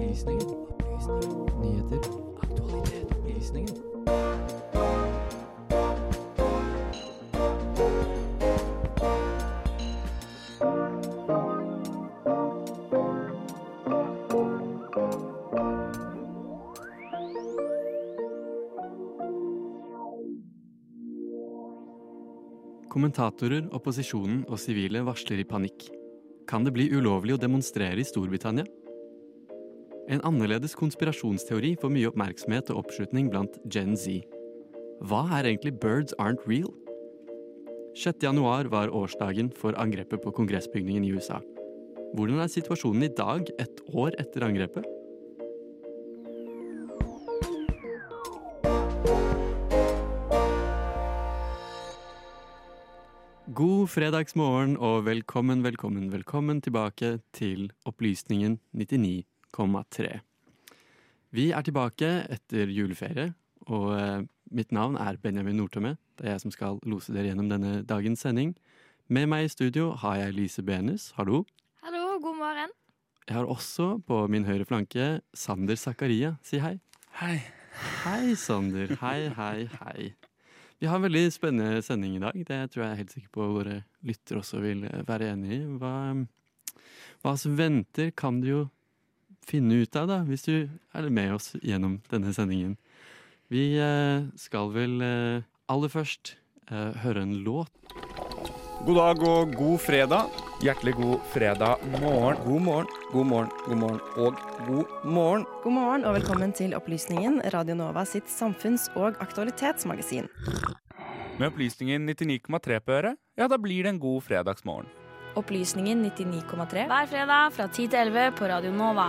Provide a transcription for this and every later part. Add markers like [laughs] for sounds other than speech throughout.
Opplysningen. Opplysninger. Nyheter. Aktualitet. Opplysninger. Kommentatorer, opposisjonen og sivile varsler i panikk. Kan det bli ulovlig å demonstrere i Storbritannia? En annerledes konspirasjonsteori får mye oppmerksomhet og oppslutning blant Gen Z. Hva er egentlig Birds Aren't Real? 6. januar var årsdagen for angrepet på kongressbygningen i USA. Hvordan er situasjonen i dag, ett år etter angrepet? God fredagsmorgen og velkommen, velkommen, velkommen tilbake til Opplysningen 99,3. Vi er tilbake etter juleferie, og eh, mitt navn er Benjamin Nordtømme. Det er jeg som skal lose dere gjennom denne dagens sending. Med meg i studio har jeg Lise Benus. Hallo. Hallo, god morgen. Jeg har også på min høyre flanke Sander Zakaria. Si hei. Hei. Hei, Sander. Hei, hei, hei. Vi har en veldig spennende sending i dag. Det tror jeg er helt sikker på våre lyttere også vil eh, være enig i. Hva, hva som venter, kan du jo finne ut av da, hvis du er med oss gjennom denne sendingen. Vi eh, skal vel eh, aller først eh, høre en låt. God dag og god fredag. Hjertelig god fredag morgen. God morgen, god morgen, god morgen og god morgen. God morgen og velkommen til Opplysningen, Radio Nova sitt samfunns- og aktualitetsmagasin. Med opplysningen 99,3 på øret, ja, da blir det en god fredagsmorgen. Opplysningen 99,3. Hver fredag fra 10 til 11 på Radio Nova.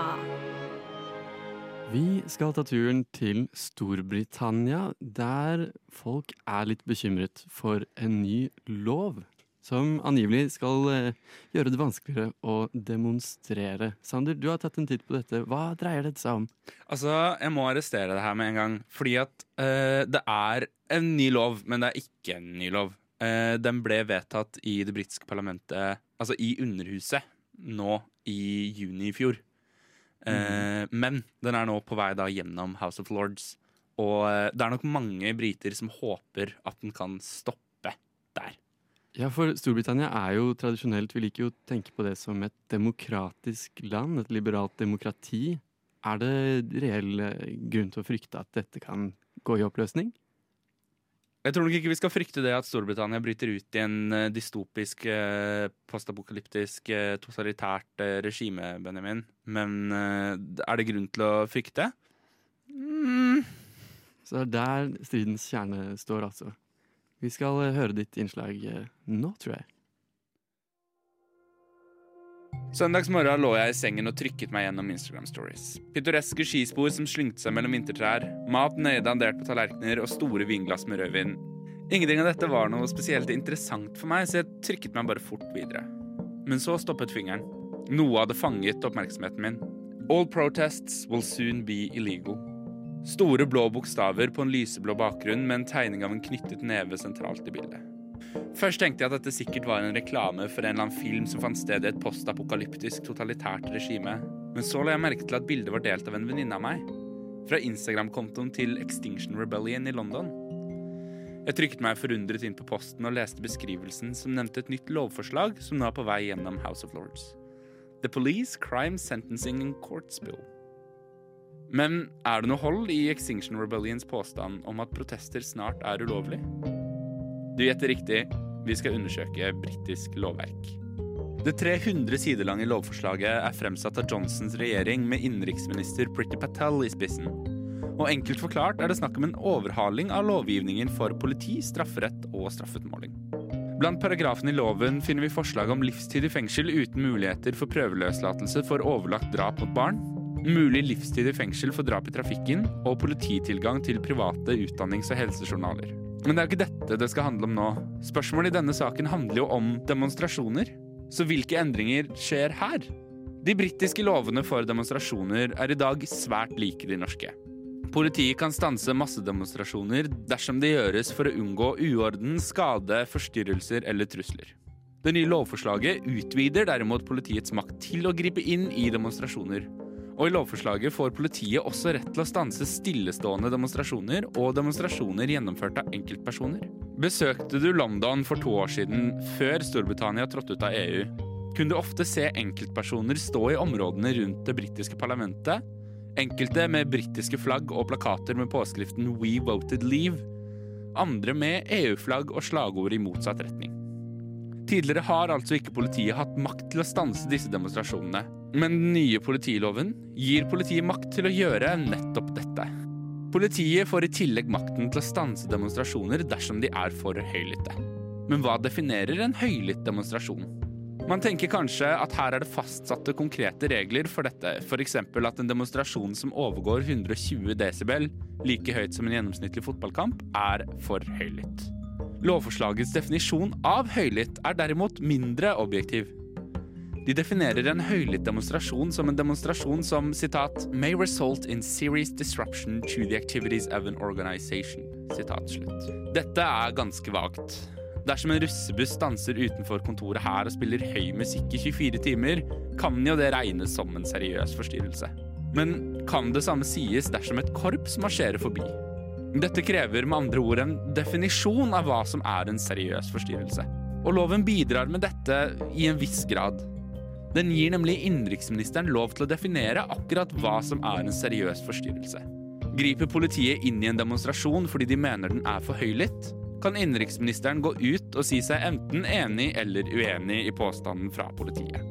Vi skal ta turen til Storbritannia, der folk er litt bekymret for en ny lov som angivelig skal eh, gjøre det vanskeligere å demonstrere. Sander, du har tatt en titt på dette. Hva dreier dette seg om? Altså, jeg må arrestere det her med en gang, fordi at uh, det er en ny lov, men det er ikke en ny lov. Uh, den ble vedtatt i det britiske parlamentet, altså i Underhuset, nå i juni i fjor. Eh, Men den er nå på vei da gjennom House of Lords. Og eh, det er nok mange briter som håper at den kan stoppe der. Ja, for Storbritannia er jo tradisjonelt Vi liker jo å tenke på det som et demokratisk land, et liberalt demokrati. Er det reell eh, grunn til å frykte at dette kan gå i oppløsning? Jeg tror nok ikke vi skal frykte det at Storbritannia bryter ut i en eh, dystopisk, eh, postapokalyptisk, eh, totalitært regime, Benjamin. Men er det grunn til å frykte? Mm. Så det er der stridens kjerne står, altså. Vi skal høre ditt innslag nå, tror jeg. Søndagsmorgen lå jeg i sengen og trykket meg gjennom Instagram stories. Pittoreske skispor som slyngte seg mellom vintertrær, mat nøye dandert på tallerkener og store vinglass med rødvin. Ingenting av dette var noe spesielt interessant for meg, så jeg trykket meg bare fort videre. Men så stoppet fingeren. Noe hadde fanget oppmerksomheten min. All protests will soon be illegal. Store blå bokstaver på en lyseblå bakgrunn med en tegning av en knyttet neve sentralt i bildet. Først tenkte jeg at dette sikkert var en reklame for en eller annen film som fant sted i et postapokalyptisk totalitært regime, men så la jeg merke til at bildet var delt av en venninne av meg. Fra Instagram-kontoen til Extinction Rebellion i London. Jeg trykket meg forundret inn på posten og leste beskrivelsen som nevnte et nytt lovforslag som nå er på vei gjennom House of Lords. The Police Crime Sentencing and Courts Bill. Men er det noe hold i Extinction Rebellions påstand om at protester snart er ulovlig? Du gjetter riktig. Vi skal undersøke britisk lovverk. Det 300 sider lange lovforslaget er fremsatt av Johnsons regjering med innenriksminister Priti Patel i spissen. Og enkelt forklart er det snakk om en overhaling av lovgivningen for politi, strafferett og straffutmåling. Blant paragrafene i loven finner vi forslag om livstid i fengsel uten muligheter for prøveløslatelse for overlagt drap mot barn, mulig livstid i fengsel for drap i trafikken og polititilgang til private utdannings- og helsejournaler. Men det er jo ikke dette det skal handle om nå. Spørsmålet i denne saken handler jo om demonstrasjoner. Så hvilke endringer skjer her? De britiske lovene for demonstrasjoner er i dag svært like de norske. Politiet kan stanse massedemonstrasjoner dersom det gjøres for å unngå uorden, skade, forstyrrelser eller trusler. Det nye lovforslaget utvider derimot politiets makt til å gripe inn i demonstrasjoner, Og i lovforslaget får politiet også rett til å stanse stillestående demonstrasjoner og demonstrasjoner gjennomført av enkeltpersoner. Besøkte du London for to år siden, før Storbritannia trådte ut av EU, kunne du ofte se enkeltpersoner stå i områdene rundt det britiske parlamentet. Enkelte med britiske flagg og plakater med påskriften 'We voted leave'. Andre med EU-flagg og slagord i motsatt retning. Tidligere har altså ikke politiet hatt makt til å stanse disse demonstrasjonene. Men den nye politiloven gir politiet makt til å gjøre nettopp dette. Politiet får i tillegg makten til å stanse demonstrasjoner dersom de er for høylytte. Men hva definerer en høylytt demonstrasjon? Man tenker kanskje at her er det fastsatte konkrete regler for dette, f.eks. at en demonstrasjon som overgår 120 desibel, like høyt som en gjennomsnittlig fotballkamp, er for høylytt. Lovforslagets definisjon av høylytt er derimot mindre objektiv. De definerer en høylytt demonstrasjon som en demonstrasjon som citat, may result in serious disruption to the activities of an organization. Citat slutt. Dette er ganske vagt. Dersom en russebuss stanser utenfor kontoret her og spiller høy musikk i 24 timer, kan jo det regnes som en seriøs forstyrrelse. Men kan det samme sies dersom et korps marsjerer forbi? Dette krever med andre ord en definisjon av hva som er en seriøs forstyrrelse. Og loven bidrar med dette i en viss grad. Den gir nemlig innenriksministeren lov til å definere akkurat hva som er en seriøs forstyrrelse. Griper politiet inn i en demonstrasjon fordi de mener den er for høylytt, kan innenriksministeren gå ut og si seg enten enig eller uenig i påstanden fra politiet.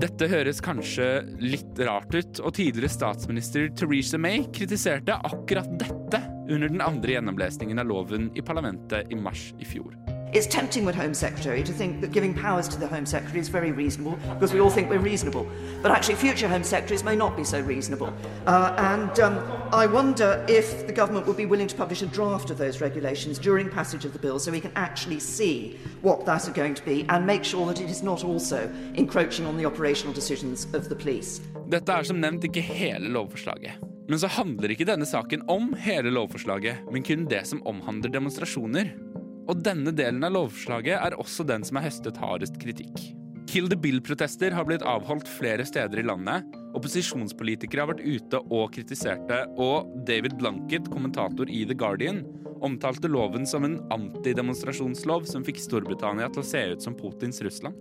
Dette høres kanskje litt rart ut, og tidligere statsminister Theresa May kritiserte akkurat dette under den andre gjennomlesningen av loven i parlamentet i mars i fjor. It's tempting with Home Secretary to think that giving powers to the Home Secretary is very reasonable because we all think we're reasonable. But actually, future Home Secretaries may not be so reasonable. Uh, and um, I wonder if the government would be willing to publish a draft of those regulations during passage of the bill so we can actually see what that are going to be and make sure that it is not also encroaching on the operational decisions of the police. Dette er som nevnt ikke hele lovforslaget. Men så handler ikke denne saken om hele lovforslaget, men kun det som omhandler demonstrasjoner. Og denne delen av lovforslaget er også den som er høstet hardest kritikk. Kill the Bill-protester har blitt avholdt flere steder i landet. Opposisjonspolitikere har vært ute og kritiserte, og David Blanket, kommentator i The Guardian, omtalte loven som en antidemonstrasjonslov som fikk Storbritannia til å se ut som Putins Russland.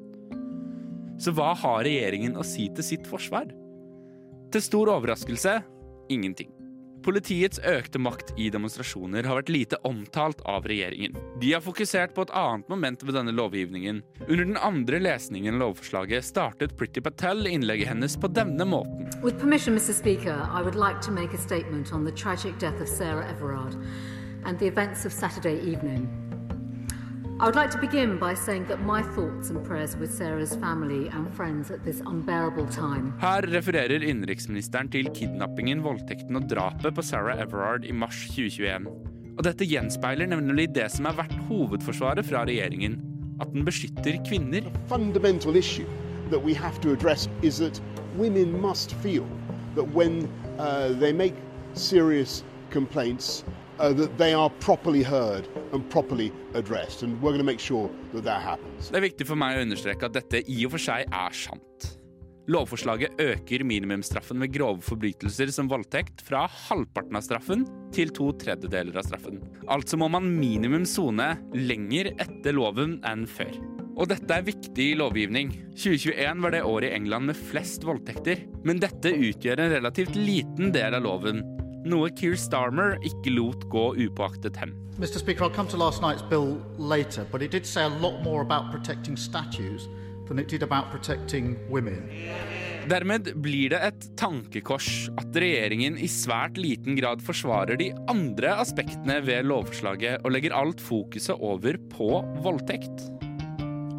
Så hva har regjeringen å si til sitt forsvar? Til stor overraskelse ingenting. Politiets økte makt i demonstrasjoner har vært lite omtalt av regjeringen. De har fokusert på et annet moment ved denne lovgivningen. Under den andre lesningen av lovforslaget startet Pretty Patel innlegget hennes på denne måten. With permission, Mr. Speaker, I like to make a statement on the tragic death of Sarah Everard and the events of Saturday evening. I would like to begin by saying that my thoughts and prayers with Sarah's family and friends at this unbearable time. Her refererer innenriksministeren til kidnappingen, voldtekten og drapet på Sarah Everard i mars 2021. Og dette gjenspeiler nemlig det som har vært hovedforsvaret fra regjeringen, at den beskytter kvinner. fundamental issue that we have to address is that women must feel that when uh, they make serious complaints, uh, that they are properly heard and properly addressed. And we're going to make sure that that happens. Det er viktig for meg å understreke at dette i og for seg er sant. Lovforslaget øker minimumsstraffen ved grove forbrytelser som voldtekt fra halvparten av straffen til to tredjedeler av straffen. Altså må man minimum sone lenger etter loven enn før. Og dette er viktig lovgivning. 2021 var det året i England med flest voldtekter, men dette utgjør en relativt liten del av loven. Noe Keir Starmer ikke lot gå upåaktet hen. Mr. Speaker, I'll come to last night's bill later, but it did say a lot more about protecting statues than it did about protecting women. Dermed blir det et tankekors at regjeringen i svært liten grad forsvarer de andre aspektene ved lovforslaget og legger alt fokuset over på voldtekt.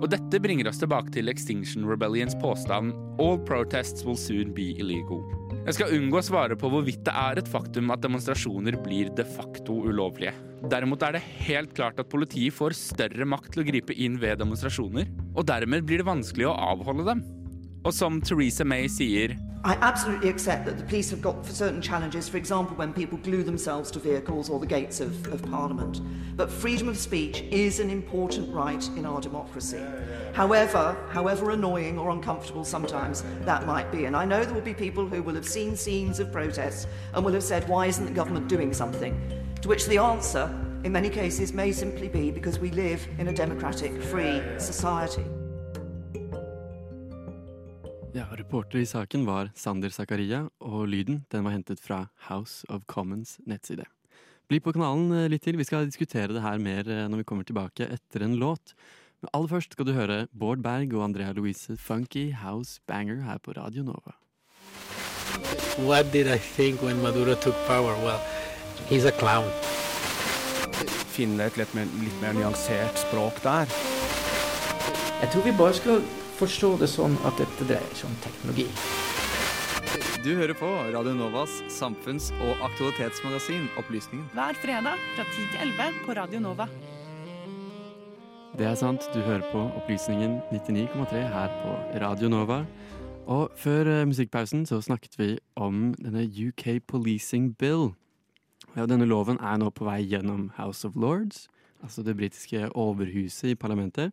Og dette bringer oss tilbake til Extinction Rebellions påstand All protests will soon be illegal. Jeg skal unngå å svare på hvorvidt det er et faktum at demonstrasjoner blir de facto ulovlige. Derimot er det helt klart at politiet får større makt til å gripe inn ved demonstrasjoner, og dermed blir det vanskelig å avholde dem. Og som Theresa May sier, I absolutely accept that the police have got certain challenges, for example, when people glue themselves to vehicles or the gates of, of Parliament. But freedom of speech is an important right in our democracy. However, however annoying or uncomfortable sometimes that might be. And I know there will be people who will have seen scenes of protests and will have said, why isn't the government doing something? To which the answer, in many cases, may simply be because we live in a democratic, free society. Reporter i saken var Sander Zakaria, og lyden den var hentet fra House of Commons nettside. Bli på kanalen eh, litt til, vi skal diskutere det her mer eh, når vi kommer tilbake etter en låt. Men aller først skal du høre Bård Berg og Andrea Louise Funky House Banger her på Radio Nova. What did I think when Maduro took power? Well, he's a clown. Finne et litt mer, litt mer nyansert språk der. Jeg tror vi bare skal forstå det sånn at dette dreier seg om teknologi. Du hører på Radio Novas samfunns- og aktualitetsmagasin Opplysningen. Hver fredag fra 10 til 11 på Radio Nova. Det er sant, du hører på Opplysningen 99,3 her på Radio Nova. Og før uh, musikkpausen så snakket vi om denne UK Policing Bill. Ja, denne loven er nå på vei gjennom House of Lords, altså det britiske overhuset i parlamentet.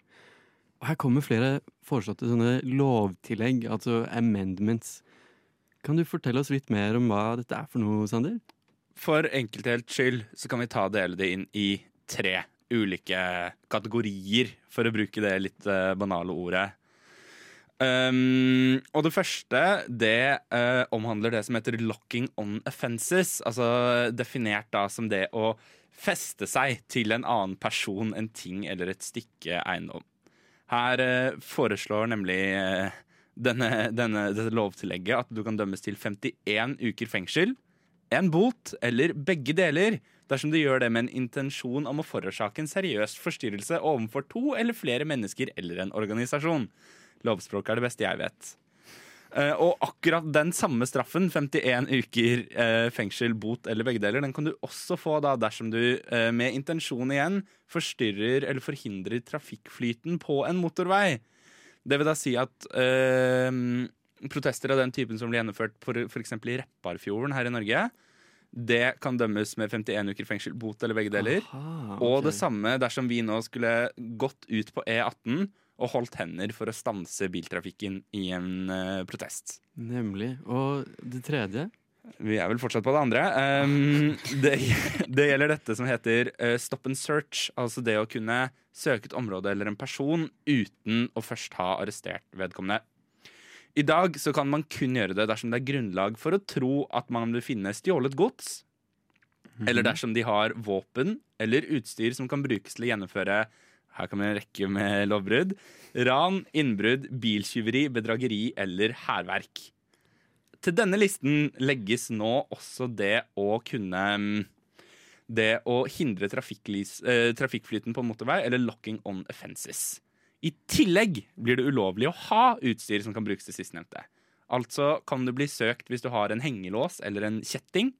Og her kommer flere foreslåtte sånne lovtillegg, altså amendments. Kan du fortelle oss litt mer om hva dette er for noe, Sander? For enkelthets skyld så kan vi ta dele det inn i tre ulike kategorier, for å bruke det litt uh, banale ordet. Um, og det første det uh, omhandler det som heter locking on offences. Altså definert da som det å feste seg til en annen person, en ting eller et stykke eiendom. Her eh, foreslår nemlig eh, denne, denne, dette lovtillegget at du kan dømmes til 51 uker fengsel, en bot eller begge deler dersom du gjør det med en intensjon om å forårsake en seriøs forstyrrelse overfor to eller flere mennesker eller en organisasjon. Lovspråket er det beste jeg vet. Uh, og akkurat den samme straffen, 51 uker uh, fengsel, bot eller begge deler, den kan du også få da dersom du uh, med intensjon igjen forstyrrer eller forhindrer trafikkflyten på en motorvei. Det vil da si at protester av den typen som ble gjennomført f.eks. i Repparfjorden her i Norge, det kan dømmes med 51 uker fengsel, bot eller begge deler. Aha, okay. Og det samme dersom vi nå skulle gått ut på E18 og holdt hender for å stanse biltrafikken i en uh, protest. Nemlig. Og det tredje? Vi er vel fortsatt på det andre. Um, [laughs] det, det, gjelder dette som heter uh, stop and search. Altså det å kunne søke et område eller en person uten å først ha arrestert vedkommende. I dag så kan man kun gjøre det dersom det er grunnlag for å tro at man vil finne stjålet gods, eller dersom de har våpen eller utstyr som kan brukes til å gjennomføre her kan vi rekke med lovbrudd. Ran, innbrudd, biltyveri, bedrageri eller hærverk. Til denne listen legges nå også det å kunne mm, Det å hindre eh, trafikkflyten på motorvei, eller locking on offences. I tillegg blir det ulovlig å ha utstyr som kan brukes til sistnevnte. Altså kan du bli søkt hvis du har en hengelås eller en kjetting.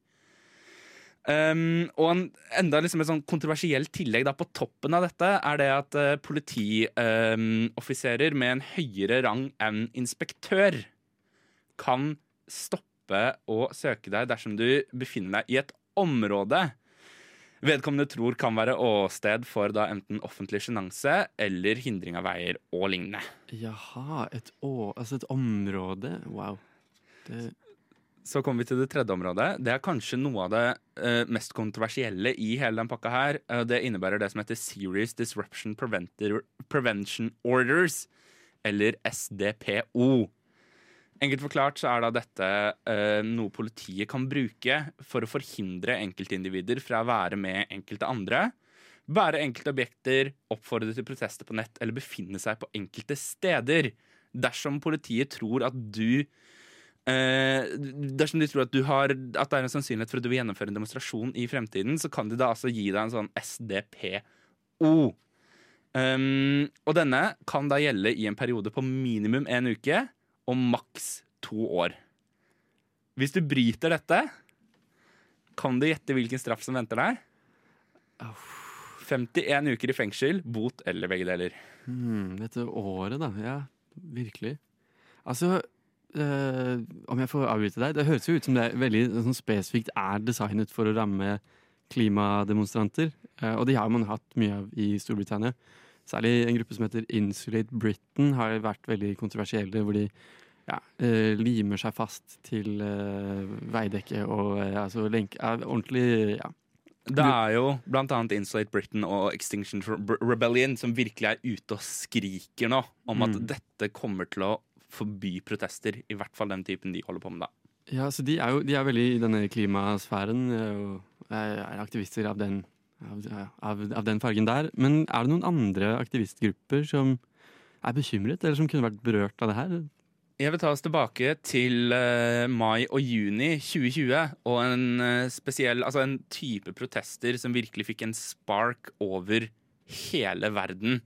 Um, og en, enda liksom et sånn kontroversielt tillegg da, på toppen av dette er det at uh, politioffiserer um, med en høyere rang enn inspektør kan stoppe å søke deg dersom du befinner deg i et område vedkommende tror kan være åsted for da enten offentlig sjenanse eller hindring av veier og lignende. Jaha, et, å, altså et område. Wow. Det så kommer vi til det tredje området. Det er kanskje noe av det uh, mest kontroversielle i hele den pakka her. Uh, det innebærer det som heter Serious Disruption Prevention Orders, eller SDPO. Enkelt forklart så er da dette uh, noe politiet kan bruke for å forhindre enkeltindivider fra å være med enkelte andre, være enkelte objekter, oppfordre til protester på nett eller befinne seg på enkelte steder. Dersom politiet tror at du Eh, dersom de tror at, har, at, det er en sannsynlighet for at du vil gjennomføre en demonstrasjon i fremtiden, så kan de da altså gi deg en sånn SDPO. Um, og denne kan da gjelde i en periode på minimum en uke og maks to år. Hvis du bryter dette, kan du gjette hvilken straff som venter deg? 51 uker i fengsel, bot eller begge deler. Hmm, dette året, da. Ja, virkelig. Altså, eh, om jeg får avbryte deg, det høres jo ut som det er veldig sånn spesifikt er designet for å ramme klimademonstranter. Uh, og de har man hatt mye av i Storbritannia. Særlig en gruppe som heter Insulate Britain har vært veldig kontroversielle, hvor de ja, uh, limer seg fast til veidekket og altså lenke Ordentlig, ja. Det er jo annet Insulate Britain og Extinction Rebellion som virkelig er ute og skriker nå om at Mm. dette kommer til å forby protester. I hvert fall den typen de holder på med, da. Ja, så de er jo de er veldig i denne klimasfæren eh, og er er aktivister av den, av, av, av den fargen der. Men er det noen andre aktivistgrupper som er bekymret, eller som kunne vært berørt av det her? Jeg vil ta oss tilbake til uh, mai og juni 2020, og en uh, spesiell, altså en type protester som virkelig fikk en spark over hele verden.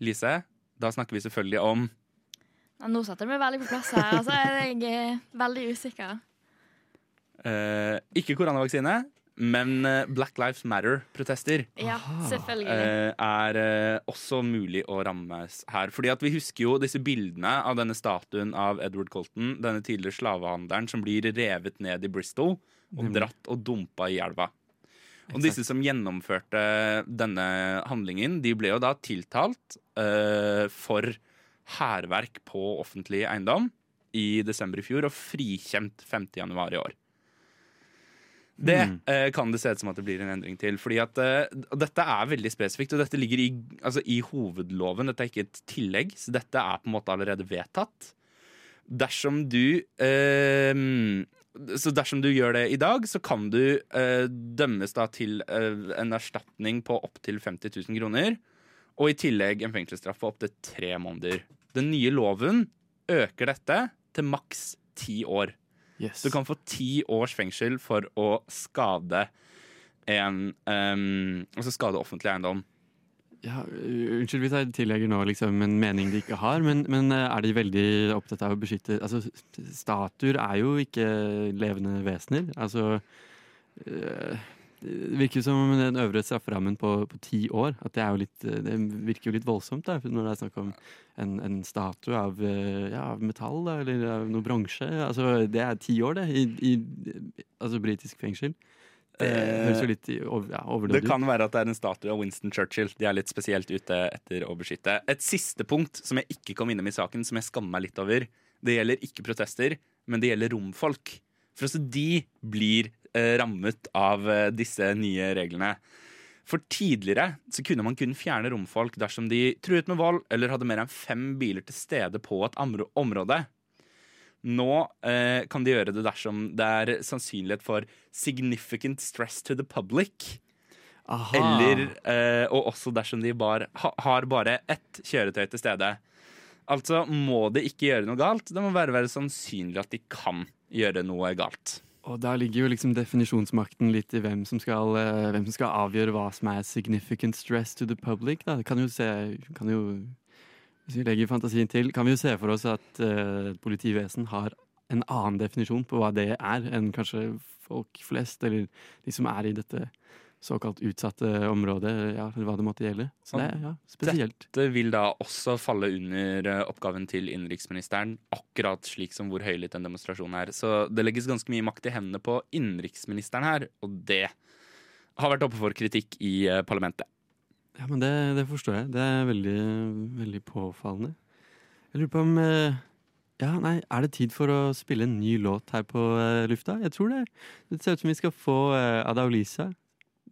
Lise, da snakker vi selvfølgelig om Ja, nå satte du meg veldig på plass her. Altså, jeg er veldig usikker. eh, ikke koronavaksine, men eh, Black Lives Matter-protester. Ja, selvfølgelig. eh, er eh, også mulig å rammes her. Fordi at Vi husker jo disse bildene av denne statuen av Edward Colton, denne tidligere slavehandleren som blir revet ned i Bristol og dratt og dumpa i elva. Og disse som gjennomførte denne handlingen, de ble jo da tiltalt eh, for hærverk på offentlig eiendom i desember i fjor og frikjent 5. januar i år. Det Mm. eh, kan det se ut som at det blir en endring til. fordi at eh, Dette er veldig spesifikt, og dette ligger i, altså, i hovedloven. Dette er ikke et tillegg, så dette er på en måte allerede vedtatt. Dersom du eh, Så dersom du gjør det i dag, så kan du eh, dømmes da til eh, en erstatning på opptil 50 000 kroner. Og i tillegg en fengselsstraff på opptil tre måneder. Den nye loven øker dette til maks ti år. Yes. Du kan få ti års fengsel for å skade en um, Altså skade offentlig eiendom. Ja, unnskyld hvis jeg tillegger nå liksom en mening de ikke har, men, men uh, er de veldig opptatt av å beskytte Altså, statuer er jo ikke levende vesener. Altså uh, Det virker som om den øvre strafferammen på, på ti år at det, er jo litt, uh, det virker jo litt voldsomt da, når det er snakk om en, en statue av, uh, ja, av metall da, eller av noe bronse. Altså, det er ti år, det, i, i altså, britisk fengsel. Det høres jo litt over, ja, Det kan være at det er en statue av Winston Churchill. De er litt spesielt ute etter å beskytte. Et siste punkt som jeg ikke kom innom i saken, som jeg skammer meg litt over. Det gjelder ikke protester, men det gjelder romfolk. For også de blir eh, rammet av eh, disse nye reglene. For tidligere så kunne man kun fjerne romfolk dersom de truet med vold eller hadde mer enn fem biler til stede på et område. Nå eh, kan de gjøre det dersom det er sannsynlighet for significant stress to the public. Aha. Eller, eh, og også dersom de bar, ha, har bare ett kjøretøy til stede. Altså må det ikke gjøre noe galt. Det må bare være sannsynlig at de kan gjøre noe galt. Og da ligger jo liksom definisjonsmakten litt i hvem som skal, eh, hvem som skal avgjøre hva som er significant stress to the public. Da. Kan jo se, kan jo, hvis vi legger fantasien til, kan vi jo se for oss at uh, politivesen har en annen definisjon på hva det er, enn kanskje folk flest, eller de som er i dette såkalt utsatte områder, ja, eller hva det måtte gjelde. Så det er ja, spesielt. Dette vil da også falle under eh, oppgaven til innenriksministeren, akkurat slik som hvor høylytt en demonstrasjon er. Så det legges ganske mye makt i hendene på innenriksministeren her, og det har vært oppe for kritikk i eh, parlamentet. Ja, men det, det forstår jeg. Det er veldig, veldig påfallende. Jeg lurer på om eh, Ja, nei, er det tid for å spille en ny låt her på lufta? Jeg tror det. Det ser ut som vi skal få Adaolisa,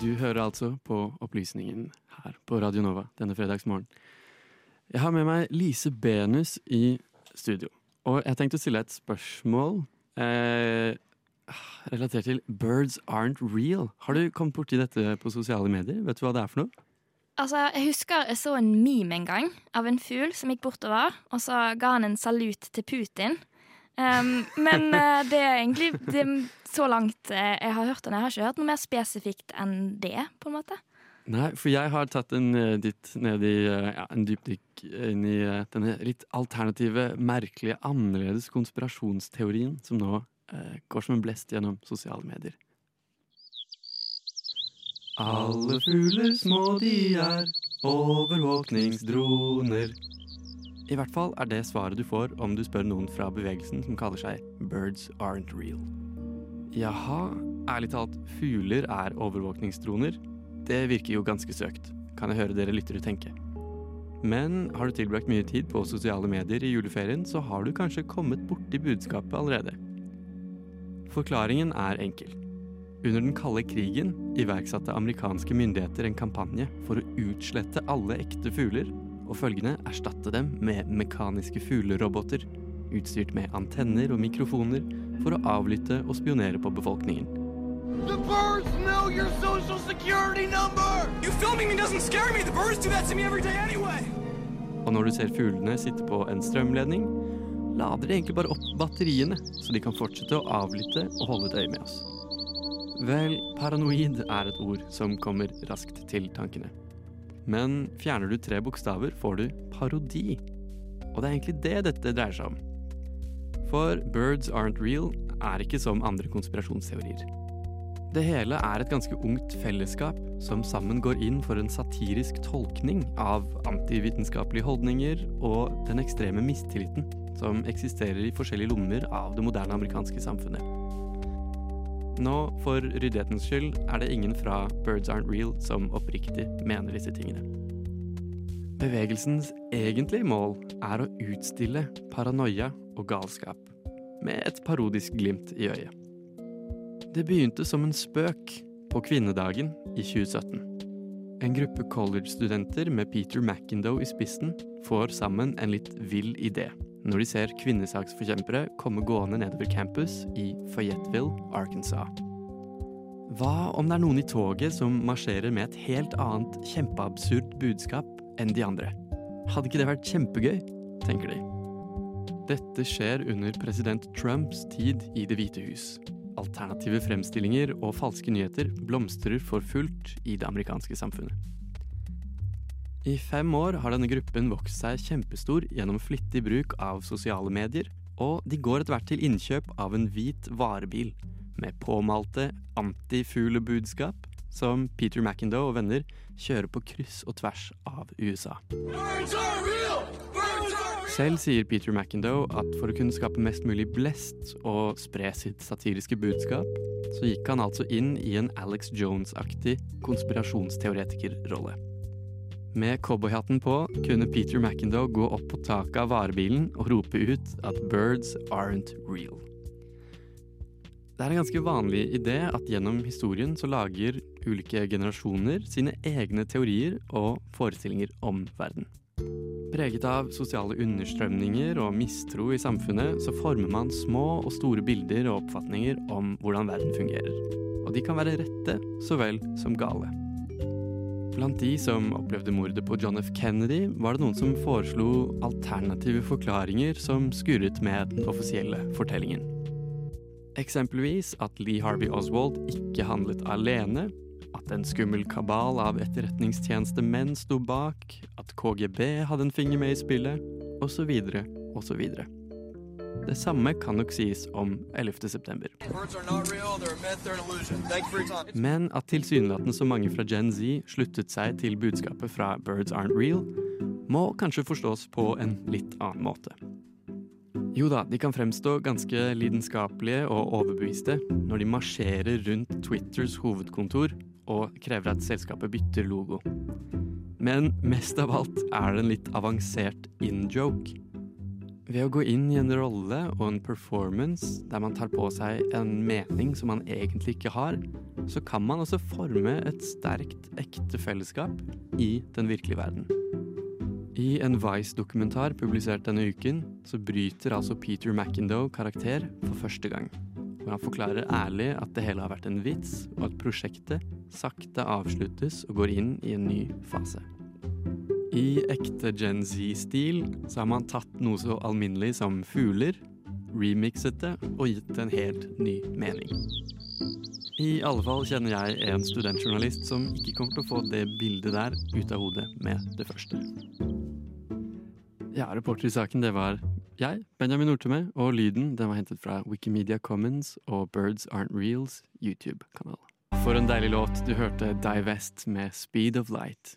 Du hører altså på Opplysningen her på Radio Nova denne fredagsmorgen. Jeg har med meg Lise Benus i studio. Og jeg tenkte å stille et spørsmål eh, relatert til 'Birds aren't real'. Har du kommet borti dette på sosiale medier? Vet du hva det er for noe? Altså, Jeg husker jeg så en meme en gang av en fugl som gikk bortover, og så ga han en salut til Putin. Um, men eh, det er egentlig det, så langt eh, jeg har hørt den. Jeg har ikke hørt noe mer spesifikt enn det, på en måte. Nei, for jeg har tatt en uh, ditt ned i uh, ja, en dypdykk inn i denne litt alternative, merkelige, annerledes konspirasjonsteorien som nå går som en blest gjennom sosiale medier. Alle fugler små de er, overvåkningsdroner. I hvert fall er det svaret du får om du spør noen fra bevegelsen som kaller seg Birds Aren't Real. Jaha, ærlig talt, fugler er overvåkningsdroner? Det virker jo ganske søkt, kan jeg høre dere lyttere tenke. Men har du tilbrakt mye tid på sosiale medier i juleferien, så har du kanskje kommet borti budskapet allerede. Forklaringen er enkel. Under den kalde krigen iverksatte amerikanske myndigheter en kampanje for å utslette alle ekte fugler og følgende erstatte dem med mekaniske fugleroboter, utstyrt med antenner og mikrofoner for å avlytte og spionere på befolkningen. The birds know your social security number! You filming me doesn't scare me! The birds do that to me every day anyway! Og når du ser fuglene sitte på en strømledning, lader de egentlig bare opp batteriene, så de kan fortsette å avlytte og holde et øye med oss. Vel, paranoid er et ord som kommer raskt til tankene. Men fjerner du tre bokstaver, får du parodi. Og det er egentlig det dette dreier seg om. For Birds Aren't Real er ikke som andre konspirasjonsteorier. Det hele er et ganske ungt fellesskap som sammen går inn for en satirisk tolkning av antivitenskapelige holdninger og den ekstreme mistilliten som eksisterer i forskjellige lommer av det moderne amerikanske samfunnet. Nå, for ryddighetens skyld, er det ingen fra Birds Aren't Real som oppriktig mener disse tingene. Bevegelsens egentlige mål er å utstille paranoia og galskap, med et parodisk glimt i øyet. Det begynte som en spøk på kvinnedagen i 2017. En gruppe college-studenter med Peter McIndoe i spissen får sammen en litt vill idé når de ser kvinnesaksforkjempere komme gående nedover campus i Fayetteville, Arkansas. Hva om det er noen i toget som marsjerer med et helt annet kjempeabsurd budskap enn de andre? Hadde ikke det vært kjempegøy, tenker de. Dette skjer under president Trumps tid i Det hvite hus. Alternative fremstillinger og falske nyheter blomstrer for fullt i det amerikanske samfunnet. I fem år har denne gruppen vokst seg kjempestor gjennom flittig bruk av sosiale medier, og de går etter hvert til innkjøp av en hvit varebil med påmalte antifuglebudskap som Peter McIndoe og venner kjører på kryss og tvers av USA. Selv sier Peter McIndoe at for å kunne skape mest mulig blest og spre sitt satiriske budskap, så gikk han altså inn i en Alex Jones-aktig konspirasjonsteoretikerrolle. Med cowboyhatten på kunne Peter McIndoe gå opp på taket av varebilen og rope ut at 'birds aren't real'. Det er en ganske vanlig idé at gjennom historien så lager ulike generasjoner sine egne teorier og forestillinger om verden. Preget av sosiale understrømninger og mistro i samfunnet, så former man små og store bilder og oppfatninger om hvordan verden fungerer. Og de kan være rette så vel som gale. Blant de som opplevde mordet på John F. Kennedy, var det noen som foreslo alternative forklaringer som skurret med den offisielle fortellingen. Eksempelvis at Lee Harvey Oswald ikke handlet alene, at en skummel kabal av etterretningstjenestemenn sto bak, at KGB hadde en finger med i spillet, osv., osv. Det samme kan nok sies om 11. september. Men at tilsynelatende så mange fra Gen Z sluttet seg til budskapet fra Birds Aren't Real, må kanskje forstås på en litt annen måte. Jo da, de kan fremstå ganske lidenskapelige og overbeviste når de marsjerer rundt Twitters hovedkontor og krever at selskapet bytter logo. Men mest av alt er det en litt avansert in-joke. Ved å gå inn i en rolle og en performance der man tar på seg en mening som man egentlig ikke har, så kan man også forme et sterkt, ekte fellesskap i den virkelige verden. I en Vice-dokumentar publisert denne uken, så bryter altså Peter McIndoe karakter for første gang. Hvor han forklarer ærlig at det hele har vært en vits, og at prosjektet sakte avsluttes og går inn i en ny fase. I ekte Gen Z-stil så har man tatt noe så alminnelig som fugler, remixet det og gitt det en helt ny mening. I alle fall kjenner jeg en studentjournalist som ikke kommer til å få det bildet der ut av hodet med det første. Ja, reporter i saken det var jeg, Benjamin Nortemø, og lyden den var hentet fra Wikimedia Commons og Birds Aren't Reals YouTube-kanal. For en deilig låt. Du hørte Divest med Speed of Light.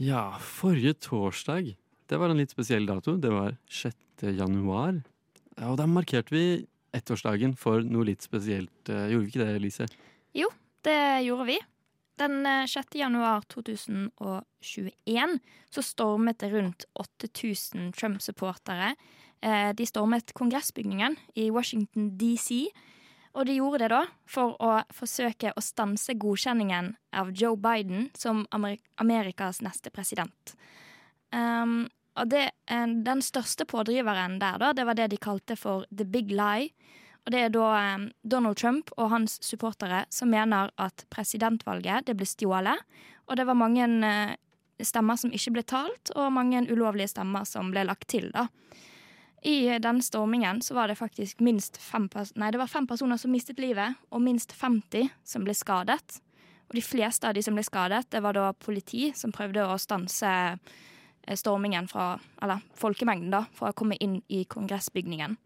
Ja, forrige torsdag, det var en litt spesiell dato. Det var 6. januar. Og da markerte vi ettårsdagen for noe litt spesielt. Eh, Gjorde vi ikke det, Lise? Jo, det gjorde vi. Den eh, 6. januar 2021 så stormet det rundt 8000 Trump-supportere. Eh, De stormet kongressbygningen i Washington DC. Og de gjorde det da for å forsøke å stanse godkjenningen av Joe Biden som Amerikas neste president. Um, og det, den største pådriveren der, da, det var det de kalte for the big lie. Og det er da eh, Donald Trump og hans supportere som mener at presidentvalget det ble stjålet. Og det var mange eh, stemmer som ikke ble talt, og mange ulovlige stemmer som ble lagt til, da. I den stormingen så var det faktisk minst fem, nei, det var fem personer som mistet livet, og minst 50 som ble skadet. Og de fleste av de som ble skadet, det var da politi som prøvde å stanse eh, stormingen fra Eller folkemengden, da, fra å komme inn i kongressbygningen.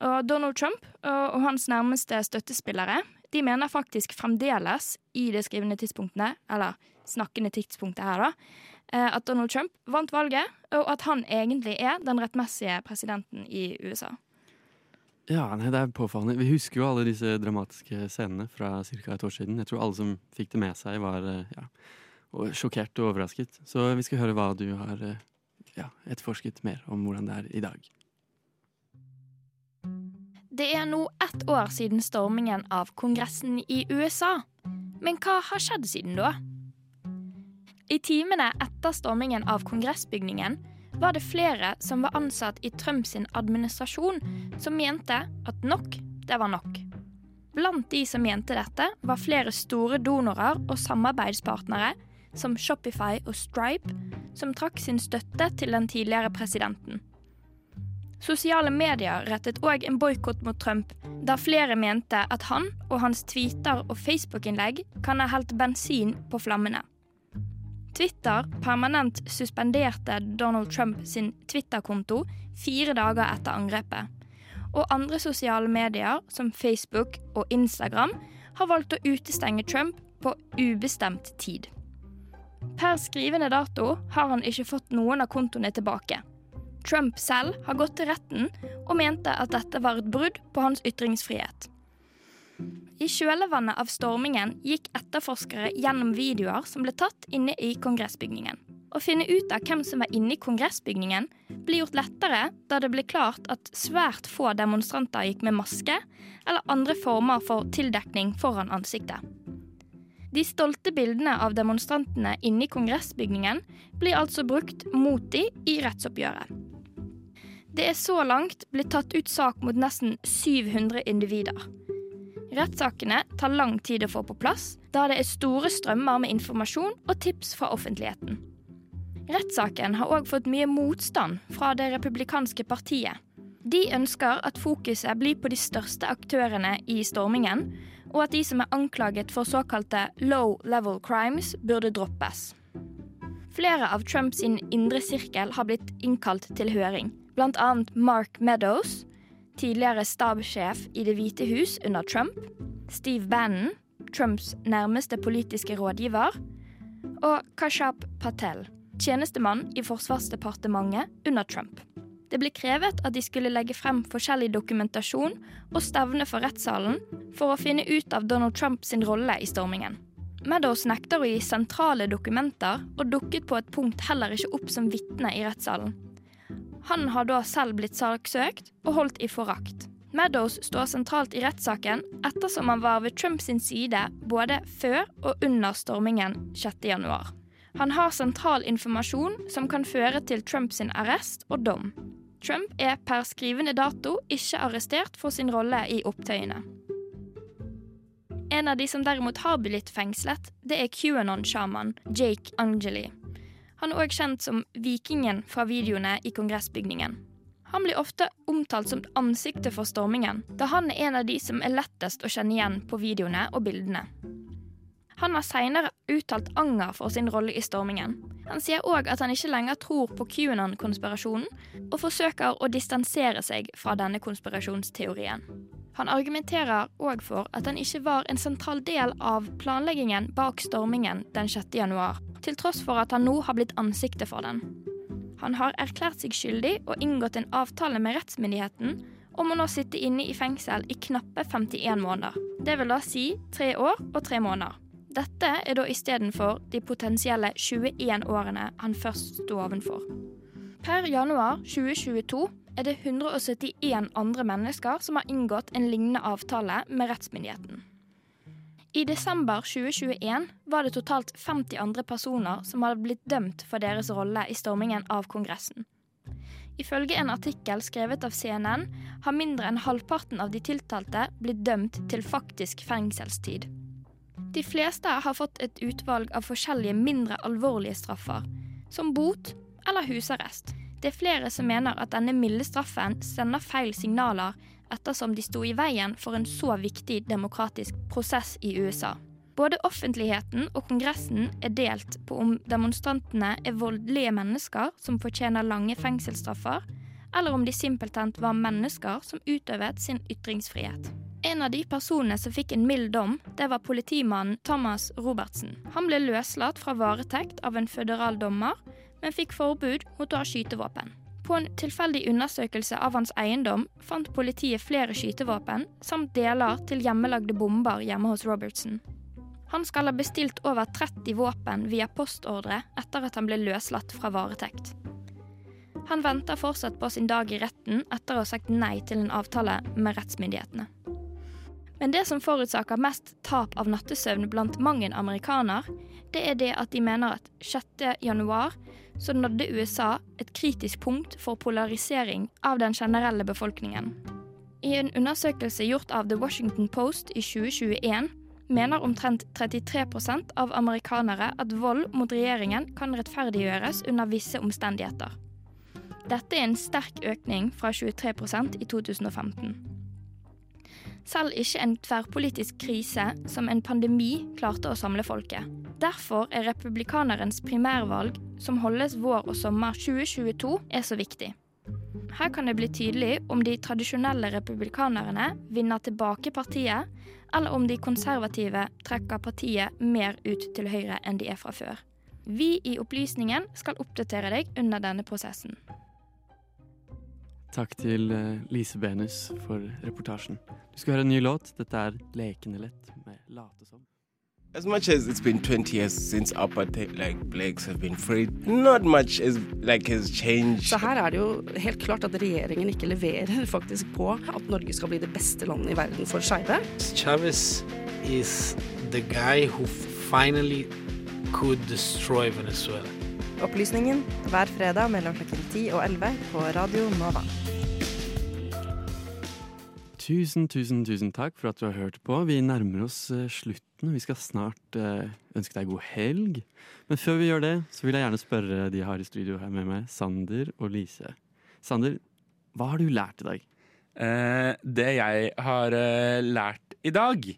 Og Donald Trump og, hans nærmeste støttespillere de mener faktisk fremdeles, i det skrivende tidspunktene, eller snakkende tidspunktet her, da, at Donald Trump vant valget, og at han egentlig er den rettmessige presidenten i USA. Ja, nei, det er påfallende. Vi husker jo alle disse dramatiske scenene fra ca. et år siden. Jeg tror alle som fikk det med seg, var eh, ja, sjokkert og overrasket. Så vi skal høre hva du har eh, ja, etterforsket mer om hvordan det er i dag. Det er nå ett år siden stormingen av Kongressen i USA. Men hva har skjedd siden da? I timene etter stormingen av kongressbygningen var det flere som var ansatt i Trumps administrasjon, som mente at nok, det var nok. Blant de som mente dette, var flere store donorer og samarbeidspartnere, som Shopify og Stripe, som trakk sin støtte til den tidligere presidenten. Sosiale medier rettet òg en boikott mot Trump, da flere mente at han og hans tweeter og Facebook-innlegg kan ha helt bensin på flammene. Twitter permanent suspenderte Donald Trump sin Twitter-konto fire dager etter angrepet. Og andre sosiale medier, som Facebook og Instagram, har valgt å utestenge Trump på ubestemt tid. Per skrivende dato har han ikke fått noen av kontoene tilbake. Trump selv har gått til retten og mente at dette var et brudd på hans ytringsfrihet. I kjølvannet av stormingen gikk etterforskere gjennom videoer som ble tatt inne i kongressbygningen. Å finne ut av hvem som var inne i kongressbygningen, ble gjort lettere da det ble klart at svært få demonstranter gikk med maske eller andre former for tildekning foran ansiktet. De stolte bildene av demonstrantene inne i kongressbygningen blir altså brukt mot de i rettsoppgjøret. Det er så langt blitt tatt ut sak mot nesten 700 individer. Rettssakene tar lang tid å få på plass, da det er store strømmer med informasjon og tips fra offentligheten. Rettssaken har òg fått mye motstand fra det republikanske partiet. De ønsker at fokuset blir på de største aktørene i stormingen, og at de som er anklaget for såkalte low level crimes, burde droppes. Flere av Trumps indre sirkel har blitt innkalt til høring, bl.a. Mark Meadows, tidligere stabssjef i Det hvite hus under Trump, Steve Bannon, Trumps nærmeste politiske rådgiver, og Kashab Patel, tjenestemann i Forsvarsdepartementet under Trump. Det ble krevet at de skulle legge frem forskjellig dokumentasjon og stevne for rettssalen for å finne ut av Donald Trumps rolle i stormingen. Meadows nekter å gi sentrale dokumenter og dukket på et punkt heller ikke opp som vitne i rettssalen. Han har da selv blitt saksøkt og holdt i forakt. Meadows står sentralt i rettssaken ettersom han var ved Trumps side både før og under stormingen 6.1. Han har sentral informasjon som kan føre til Trumps arrest og dom. Trump er per skrivende dato ikke arrestert for sin rolle i opptøyene. En av de som derimot har blitt fengslet, det er QAnon-sjaman Jake Angeli. Han er òg kjent som vikingen fra videoene i kongressbygningen. Han blir ofte omtalt som ansiktet for stormingen, da han er en av de som er lettest å kjenne igjen på videoene og bildene. Han har seinere uttalt anger for sin rolle i stormingen. Han sier òg at han ikke lenger tror på QAnon-konspirasjonen, og forsøker å distansere seg fra denne konspirasjonsteorien. Han argumenterer òg for at han ikke var en sentral del av planleggingen bak stormingen den 6. januar, til tross for at han nå har blitt ansiktet for den. Han har erklært seg skyldig og inngått en avtale med rettsmyndigheten om å nå sitte inne i fengsel i knappe 51 måneder. Det vil da si tre år og tre måneder. Dette er da istedenfor de potensielle 21 årene han først sto ovenfor. Per januar 2022 er det 171 andre mennesker som har inngått en lignende avtale med rettsmyndigheten. I desember 2021 var det totalt 50 andre personer som hadde blitt dømt for deres rolle i stormingen av Kongressen. Ifølge en artikkel skrevet av CNN har mindre enn halvparten av de tiltalte blitt dømt til faktisk fengselstid. De fleste har fått et utvalg av forskjellige mindre alvorlige straffer, som bot eller husarrest. Det er flere som mener at denne milde straffen sender feil signaler ettersom de sto i veien for en så viktig demokratisk prosess i USA. Både offentligheten og Kongressen er delt på om demonstrantene er voldelige mennesker som fortjener lange fengselsstraffer, eller om de simpelthen var mennesker som utøvet sin ytringsfrihet. En av de personene som fikk en mild dom, det var politimannen Thomas Robertsen. Han ble løslatt fra varetekt av en føderal dommer, men fikk forbud mot å ha skytevåpen. På en tilfeldig undersøkelse av hans eiendom fant politiet flere skytevåpen samt deler til hjemmelagde bomber hjemme hos Robertsen. Han skal ha bestilt over 30 våpen via postordre etter at han ble løslatt fra varetekt. Han venter fortsatt på sin dag i retten etter å ha sagt nei til en avtale med rettsmyndighetene. Men det som forutsaker mest tap av nattesøvn blant mang en amerikaner, det er det at de mener at 6. januar så nådde USA et kritisk punkt for polarisering av den generelle befolkningen. I en undersøkelse gjort av The Washington Post i 2021 mener omtrent 33% av amerikanere at vold mot regjeringen kan rettferdiggjøres under visse omstendigheter. Dette er en sterk økning fra 23% i 2015. Selv ikke en tverrpolitisk krise som en pandemi klarte å samle folket. Derfor er republikanerens primærvalg, som holdes vår og sommer 2022, er så viktig. Her kan det bli tydelig om de tradisjonelle republikanerne vinner tilbake partiet, eller om de konservative trekker partiet mer ut til høyre enn de er fra før. Vi i Opplysningen skal oppdatere deg under denne prosessen. Takk til eh, Lise Benus for reportasjen. Du skal høre en ny låt. Dette er Lekende lett med Late som. As much as it's been 20 years since apartheid, like blacks have been freed, not much is, like, has changed. Så her er det jo helt klart at regjeringen ikke leverer faktisk på at Norge skal bli det beste landet i verden for skeive. Chavez is the guy who finally could destroy Venezuela. Opplysningen hver fredag mellom klokken 10 og 11 på Radio Nova. Tusen, tusen, tusen takk for at du har hørt på. Vi nærmer oss slutten, og Vi skal snart uh, ønske deg god helg. Men før vi gjør det, så vil jeg gjerne spørre de jeg har i studio her med meg, Sander og Lise. Sander, hva har du lært i dag? Eh, det jeg har uh, lært i dag,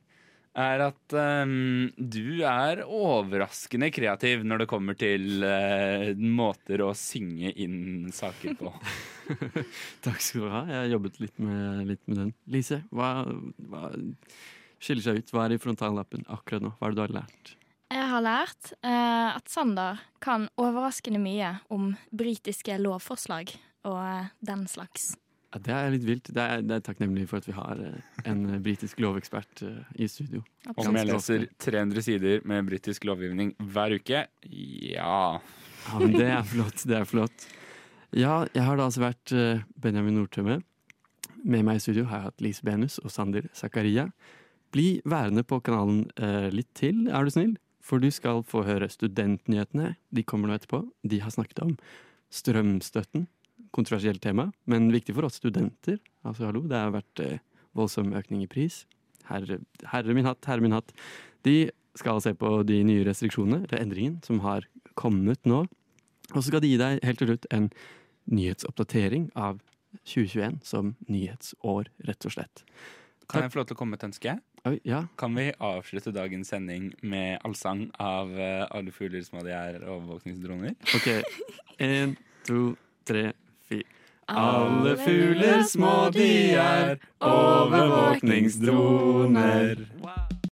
er at um, du er overraskende kreativ når det kommer til uh, måter å synge inn saker på. [laughs] Takk skal du ha. Jeg har jobbet litt med, litt med den. Lise, hva, hva, skiller seg ut? Hva er i frontallappen akkurat nå? Hva er det du har lært? Jeg har lært uh, at Sander kan overraskende mye om britiske lovforslag og uh, den slags. Ja, det er litt vilt. Det er, det er takknemlig for at vi har eh, en britisk lovekspert uh, i studio. Om jeg leser 300 sider med britisk lovgivning hver uke? Ja. ja men det er flott. Det er flott. Ja, jeg har da altså vært Benjamin Nordtømme. Med meg i studio har jeg hatt Lise Benus og Sander Zakaria. Bli værende på kanalen eh, litt til, er du snill, for du skal få høre studentnyhetene. De kommer nå etterpå. De har snakket om strømstøtten. Kontroversielt tema, men viktig for oss studenter. Altså, hallo, det har vært eh, voldsom økning i pris. Herre, herre min hatt, herre min hatt. De skal se på de nye restriksjonene, eller endringen, som har kommet nå. Og så skal de gi deg helt til slutt en nyhetsoppdatering av 2021 som nyhetsår, rett og slett. Kan jeg få lov til å komme med et ønske? Oi, ja. Kan vi avslutte dagens sending med allsang av eh, Alle fugler små de og overvåkningsdroner? Ok. [laughs] En, to, tre, fire. Alle fugler små de er overvåkningsdroner. Wow.